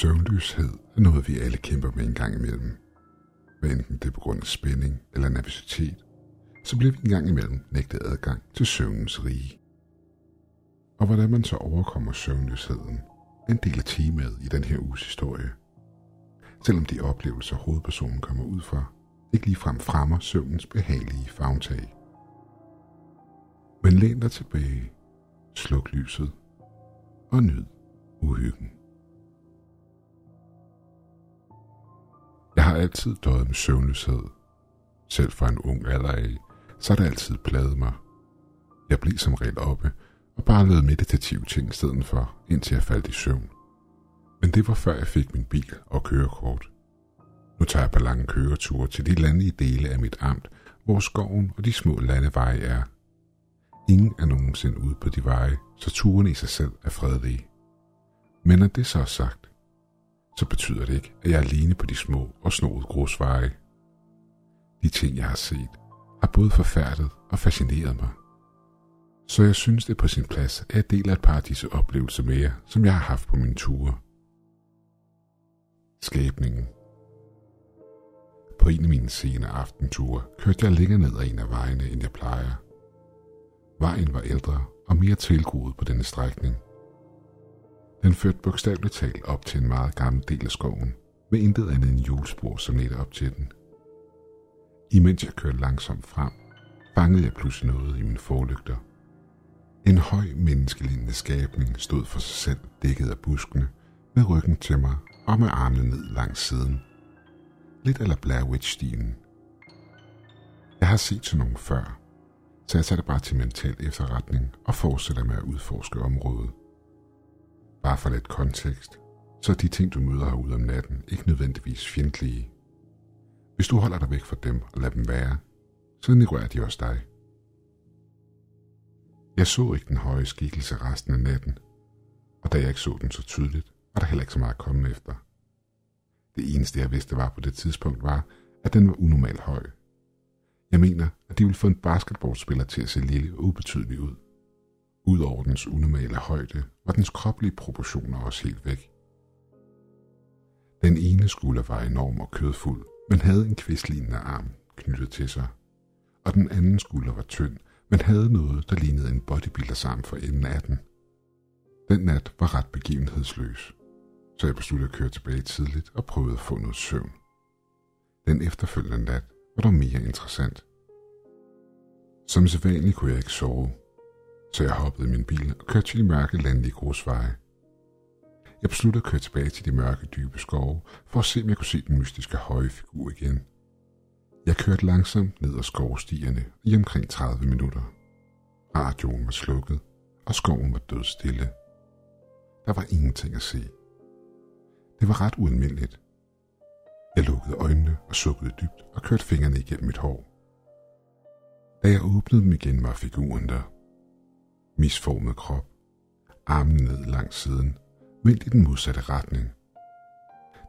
Søvnløshed er noget, vi alle kæmper med en gang imellem. Hvad enten det er på grund af spænding eller nervøsitet, så bliver vi en gang imellem nægtet adgang til søvnens rige. Og hvordan man så overkommer søvnløsheden, er en del af temaet i den her uges historie. Selvom de oplevelser, hovedpersonen kommer ud fra, ikke ligefrem fremmer søvnens behagelige fagntag. Men læn dig tilbage, sluk lyset og nyd uhyggen. Har altid døjet med søvnløshed. Selv fra en ung alder af, så har det altid pladet mig. Jeg blev som regel oppe og bare lavede meditative ting i stedet for, indtil jeg faldt i søvn. Men det var før jeg fik min bil og kørekort. Nu tager jeg på lange køreture til de landlige dele af mit amt, hvor skoven og de små landeveje er. Ingen er nogensinde ude på de veje, så turen i sig selv er fredelige. Men når det så er sagt, så betyder det ikke, at jeg er alene på de små og snoede grusveje. De ting, jeg har set, har både forfærdet og fascineret mig. Så jeg synes, det er på sin plads, at jeg deler et par af disse oplevelser med jer, som jeg har haft på mine ture. Skæbningen På en af mine sene aftenture kørte jeg længere ned ad en af vejene, end jeg plejer. Vejen var ældre og mere tilgroet på denne strækning – den førte bogstaveligt talt op til en meget gammel del af skoven, med intet andet end julespor, som ledte op til den. Imens jeg kørte langsomt frem, fangede jeg pludselig noget i mine forlygter. En høj menneskelignende skabning stod for sig selv dækket af buskene, med ryggen til mig og med armene ned langs siden. Lidt eller Blair Witch-stilen. Jeg har set sådan nogen før, så jeg tager det bare til mental efterretning og fortsætter med at udforske området. Bare for lidt kontekst, så er de ting, du møder herude om natten, ikke nødvendigvis fjendtlige. Hvis du holder dig væk fra dem og lader dem være, så ignorerer de også dig. Jeg så ikke den høje skikkelse resten af natten, og da jeg ikke så den så tydeligt, var der heller ikke så meget at komme efter. Det eneste, jeg vidste var på det tidspunkt, var, at den var unormalt høj. Jeg mener, at de ville få en basketballspiller til at se lille og ubetydelig ud. Udover dens unormale højde, var dens kroplige proportioner også helt væk. Den ene skulder var enorm og kødfuld, men havde en kvistlignende arm knyttet til sig. Og den anden skulder var tynd, men havde noget, der lignede en bodybuilders arm for enden af den. Den nat var ret begivenhedsløs, så jeg besluttede at køre tilbage tidligt og prøvede at få noget søvn. Den efterfølgende nat var dog mere interessant. Som sædvanligt kunne jeg ikke sove, så jeg hoppede i min bil og kørte til de mørke landlige grusveje. Jeg besluttede at køre tilbage til de mørke, dybe skove, for at se, om jeg kunne se den mystiske høje figur igen. Jeg kørte langsomt ned ad skovstierne i omkring 30 minutter. Radioen var slukket, og skoven var død stille. Der var ingenting at se. Det var ret ualmindeligt. Jeg lukkede øjnene og sukkede dybt og kørte fingrene igennem mit hår. Da jeg åbnede dem igen, var figuren der misformet krop, armen ned langs siden, vendt i den modsatte retning.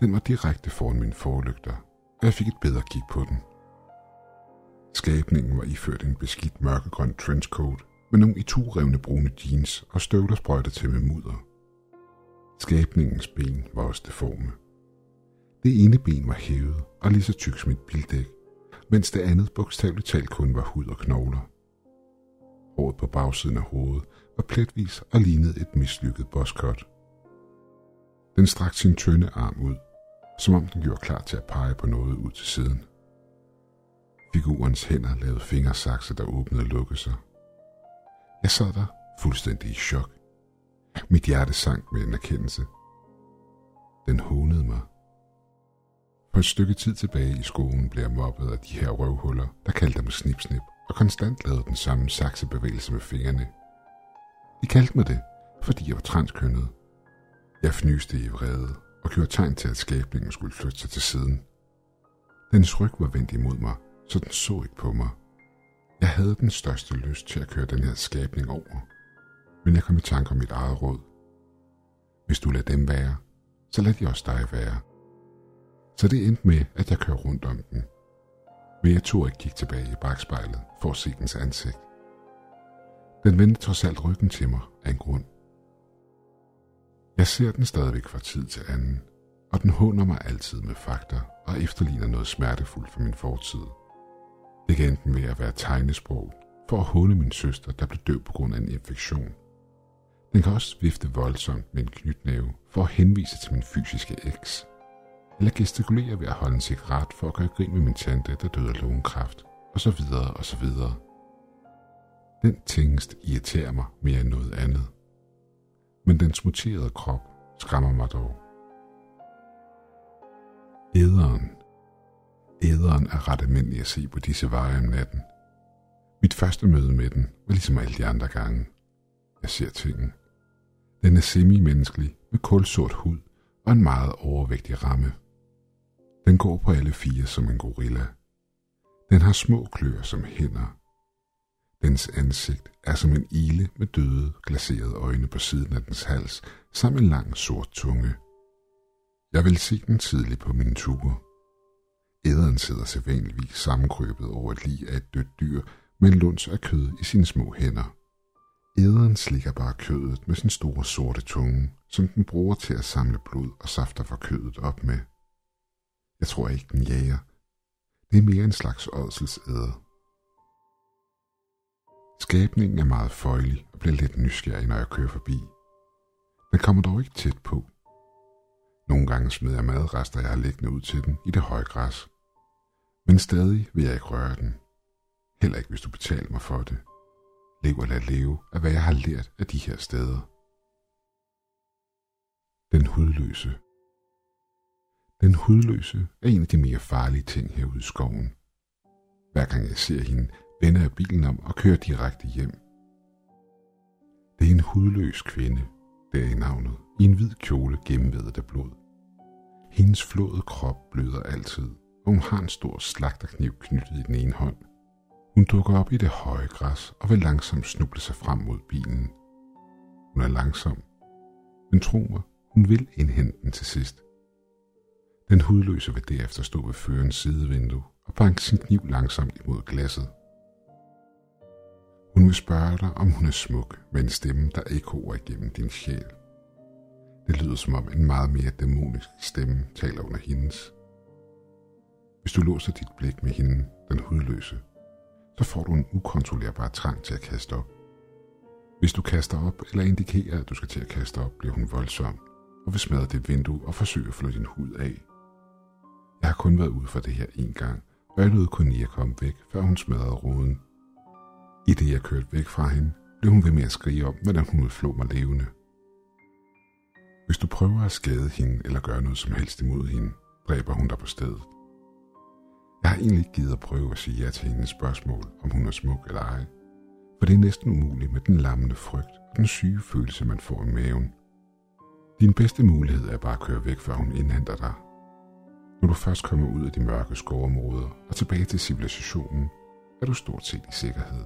Den var direkte foran mine forlygter, og jeg fik et bedre kig på den. Skabningen var iført en beskidt mørkegrøn trenchcoat med nogle iturevne brune jeans og støvler sprøjtet til med mudder. Skabningens ben var også deforme. Det ene ben var hævet og lige så tyk som et bildæk, mens det andet bogstaveligt talt kun var hud og knogler. Håret på bagsiden af hovedet var pletvis og lignede et mislykket boskot. Den strakte sin tynde arm ud, som om den gjorde klar til at pege på noget ud til siden. Figurens hænder lavede fingersakse, der åbnede og lukkede sig. Jeg sad der fuldstændig i chok. Mit hjerte sank med en erkendelse. Den hånede mig. For et stykke tid tilbage i skolen blev jeg mobbet af de her røvhuller, der kaldte mig snipsnip. -snip og konstant lavede den samme saksebevægelse med fingrene. De kaldte mig det, fordi jeg var transkønnet. Jeg fnyste i vrede og gjorde tegn til, at skabningen skulle flytte sig til siden. Dens ryg var vendt imod mig, så den så ikke på mig. Jeg havde den største lyst til at køre den her skabning over, men jeg kom i tanke om mit eget råd. Hvis du lader dem være, så lad de også dig være. Så det endte med, at jeg kørte rundt om den – men jeg tog ikke kigge tilbage i bagspejlet for at se dens ansigt. Den vendte trods alt ryggen til mig af en grund. Jeg ser den stadigvæk fra tid til anden, og den hunder mig altid med fakta og efterligner noget smertefuldt fra min fortid. Det kan enten være at være tegnesprog, for at håne min søster, der blev død på grund af en infektion. Den kan også vifte voldsomt med en knytnæve for at henvise til min fysiske eks. Eller gestikulere ved at holde en cigaret for at gøre grin med min tante, der døde af lungekræft, og så videre og så videre. Den tingest irriterer mig mere end noget andet. Men den muterede krop skræmmer mig dog. Æderen. Æderen er ret almindelig at se på disse veje om natten. Mit første møde med den var ligesom alle de andre gange. Jeg ser tingen. Den er semi-menneskelig med kulsort hud og en meget overvægtig ramme. Den går på alle fire som en gorilla. Den har små klør som hænder. Dens ansigt er som en ile med døde, glaserede øjne på siden af dens hals, samt en lang sort tunge. Jeg vil se den tidligt på mine ture. Æderen sidder sædvanligvis sammenkrøbet over et lig af et dødt dyr med en lunds af kød i sine små hænder. Æderen slikker bare kødet med sin store sorte tunge, som den bruger til at samle blod og safter fra kødet op med. Jeg tror ikke, den jager. Det er mere en slags ådselsæder. Skabningen er meget føjelig og bliver lidt nysgerrig, når jeg kører forbi. Den kommer dog ikke tæt på. Nogle gange smider jeg madrester, jeg har liggende ud til den i det høje græs. Men stadig vil jeg ikke røre den. Heller ikke, hvis du betaler mig for det. Lev og lad leve af, hvad jeg har lært af de her steder. Den hudløse. Den hudløse er en af de mere farlige ting herude i skoven. Hver gang jeg ser hende, vender jeg bilen om og kører direkte hjem. Det er en hudløs kvinde, der er i navnet, i en hvid kjole gennemvædet af blod. Hendes flåede krop bløder altid, og hun har en stor slagterkniv knyttet i den ene hånd. Hun dukker op i det høje græs og vil langsomt snuble sig frem mod bilen. Hun er langsom, men tro mig, hun vil indhente den til sidst. Den hudløse vil derefter stå ved førens sidevindue og banke sin kniv langsomt imod glasset. Hun vil spørge dig, om hun er smuk med en stemme, der ekkoer igennem din sjæl. Det lyder som om en meget mere dæmonisk stemme taler under hendes. Hvis du låser dit blik med hende, den hudløse, så får du en ukontrollerbar trang til at kaste op. Hvis du kaster op eller indikerer, at du skal til at kaste op, bliver hun voldsom og vil smadre dit vindue og forsøge at flå din hud af. Jeg har kun været ude for det her en gang, og jeg lød kun komme væk, før hun smadrede ruden. I det jeg kørte væk fra hende, blev hun ved med at skrige om, hvordan hun ville flå mig levende. Hvis du prøver at skade hende eller gøre noget som helst imod hende, dræber hun dig på stedet. Jeg har egentlig ikke givet at prøve at sige ja til hendes spørgsmål, om hun er smuk eller ej. For det er næsten umuligt med den lammende frygt og den syge følelse, man får i maven. Din bedste mulighed er bare at køre væk, før hun indhenter dig. Når du først kommer ud af de mørke skovområder og tilbage til civilisationen, er du stort set i sikkerhed.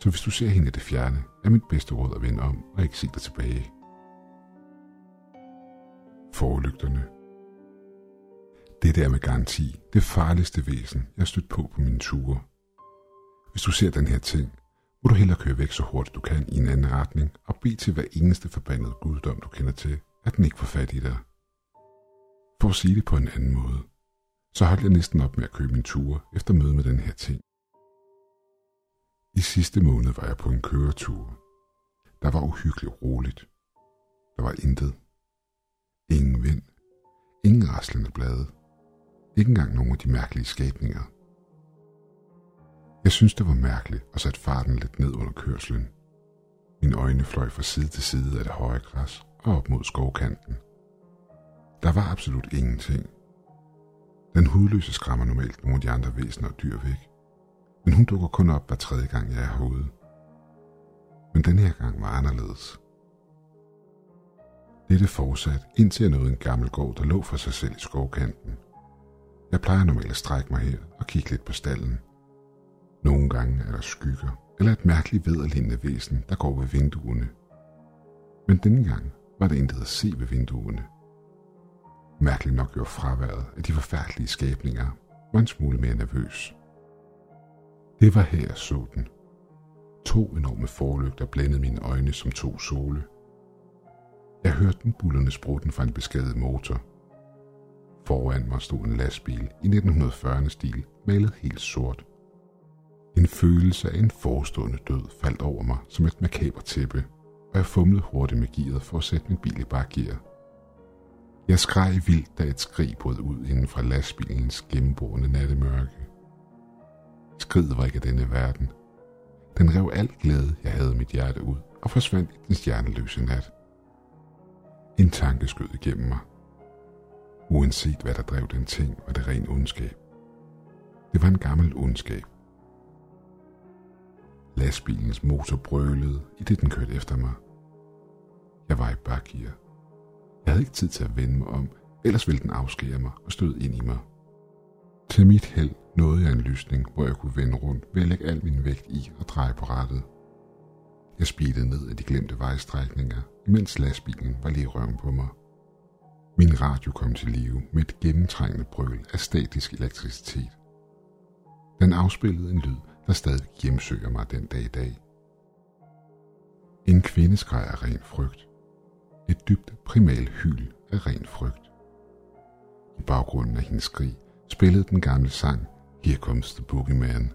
Så hvis du ser hende i det fjerne, er mit bedste råd at vende om og ikke se dig tilbage. Forlygterne det er med garanti det farligste væsen, jeg har stødt på på mine ture. Hvis du ser den her ting, må du hellere køre væk så hurtigt du kan i en anden retning og bede til hver eneste forbandede guddom, du kender til, at den ikke får fat i dig. For at sige det på en anden måde, så holdt jeg næsten op med at købe min ture efter møde med den her ting. I sidste måned var jeg på en køretur. Der var uhyggeligt roligt. Der var intet. Ingen vind. Ingen raslende blade. Ikke engang nogen af de mærkelige skabninger. Jeg synes, det var mærkeligt og satte farten lidt ned under kørslen. Mine øjne fløj fra side til side af det høje græs og op mod skovkanten. Der var absolut ingenting. Den hudløse skræmmer normalt nogle af de andre væsener og dyr væk. Men hun dukker kun op hver tredje gang, jeg er herude. Men den her gang var anderledes. Dette fortsat, indtil jeg nåede en gammel gård, der lå for sig selv i skovkanten. Jeg plejer normalt at strække mig her og kigge lidt på stallen. Nogle gange er der skygger, eller et mærkeligt vederlignende væsen, der går ved vinduerne. Men denne gang var det intet at se ved vinduerne. Mærkeligt nok gjorde fraværet af de forfærdelige skabninger var en smule mere nervøs. Det var her, jeg så den. To enorme forlygter blændede mine øjne som to sole. Jeg hørte den bullerne sprutten fra en beskadiget motor. Foran mig stod en lastbil i 1940'erne stil, malet helt sort. En følelse af en forestående død faldt over mig som et makaber tæppe, og jeg fumlede hurtigt med gearet for at sætte min bil i bakgear. Jeg skreg vildt, da et skrig brød ud inden fra lastbilens gennemborende nattemørke. Skridet var ikke af denne verden. Den rev al glæde, jeg havde mit hjerte ud, og forsvandt i den stjerneløse nat. En tanke skød igennem mig. Uanset hvad der drev den ting, var det ren ondskab. Det var en gammel ondskab. Lastbilens motor brølede, i det den kørte efter mig. Jeg var i bakgear. Jeg havde ikke tid til at vende mig om, ellers ville den afskære mig og støde ind i mig. Til mit held nåede jeg en lysning, hvor jeg kunne vende rundt ved at lægge al min vægt i og dreje på rattet. Jeg speedede ned af de glemte vejstrækninger, imens lastbilen var lige røven på mig. Min radio kom til live med et gennemtrængende brøl af statisk elektricitet. Den afspillede en lyd, der stadig hjemsøger mig den dag i dag. En kvinde skreg af ren frygt. Et dybt primal hyl af ren frygt. I baggrunden af hendes skrig spillede den gamle sang Here Comes the Boogeyman.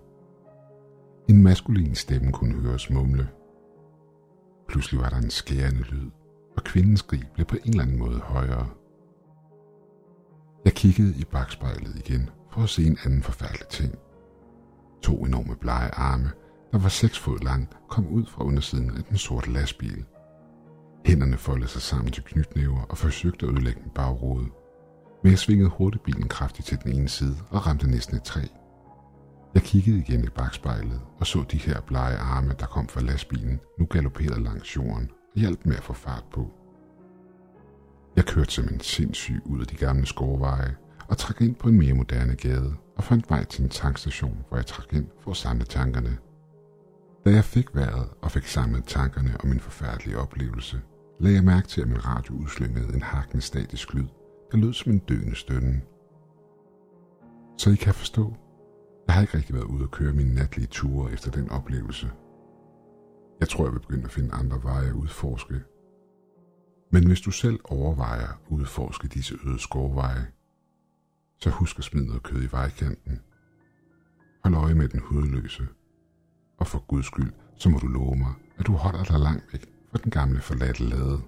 En maskulin stemme kunne høres mumle. Pludselig var der en skærende lyd, og kvindens skrig blev på en eller anden måde højere. Jeg kiggede i bagspejlet igen for at se en anden forfærdelig ting. To enorme blege arme, der var seks fod lang, kom ud fra undersiden af den sorte lastbil. Hænderne foldede sig sammen til knytnæver og forsøgte at ødelægge min bagrude. Men jeg svingede hurtigt bilen kraftigt til den ene side og ramte næsten et træ. Jeg kiggede igen i bagspejlet og så de her blege arme, der kom fra lastbilen, nu galopperede langs jorden og hjalp med at få fart på. Jeg kørte som en sindssyg ud af de gamle skovveje og trak ind på en mere moderne gade og fandt vej til en tankstation, hvor jeg trak ind for at samle tankerne. Da jeg fik vejret og fik samlet tankerne om min forfærdelige oplevelse, lagde jeg mærke til, at min radio udslyngede en hakkende statisk lyd, der lød som en døende stønne. Så I kan forstå, jeg har ikke rigtig været ude at køre mine natlige ture efter den oplevelse. Jeg tror, jeg vil begynde at finde andre veje at udforske. Men hvis du selv overvejer at udforske disse øde skovveje, så husk at smide noget kød i vejkanten. Hold øje med den hudløse. Og for guds skyld, så må du love mig, at du holder dig langt væk fra den gamle forladte lade.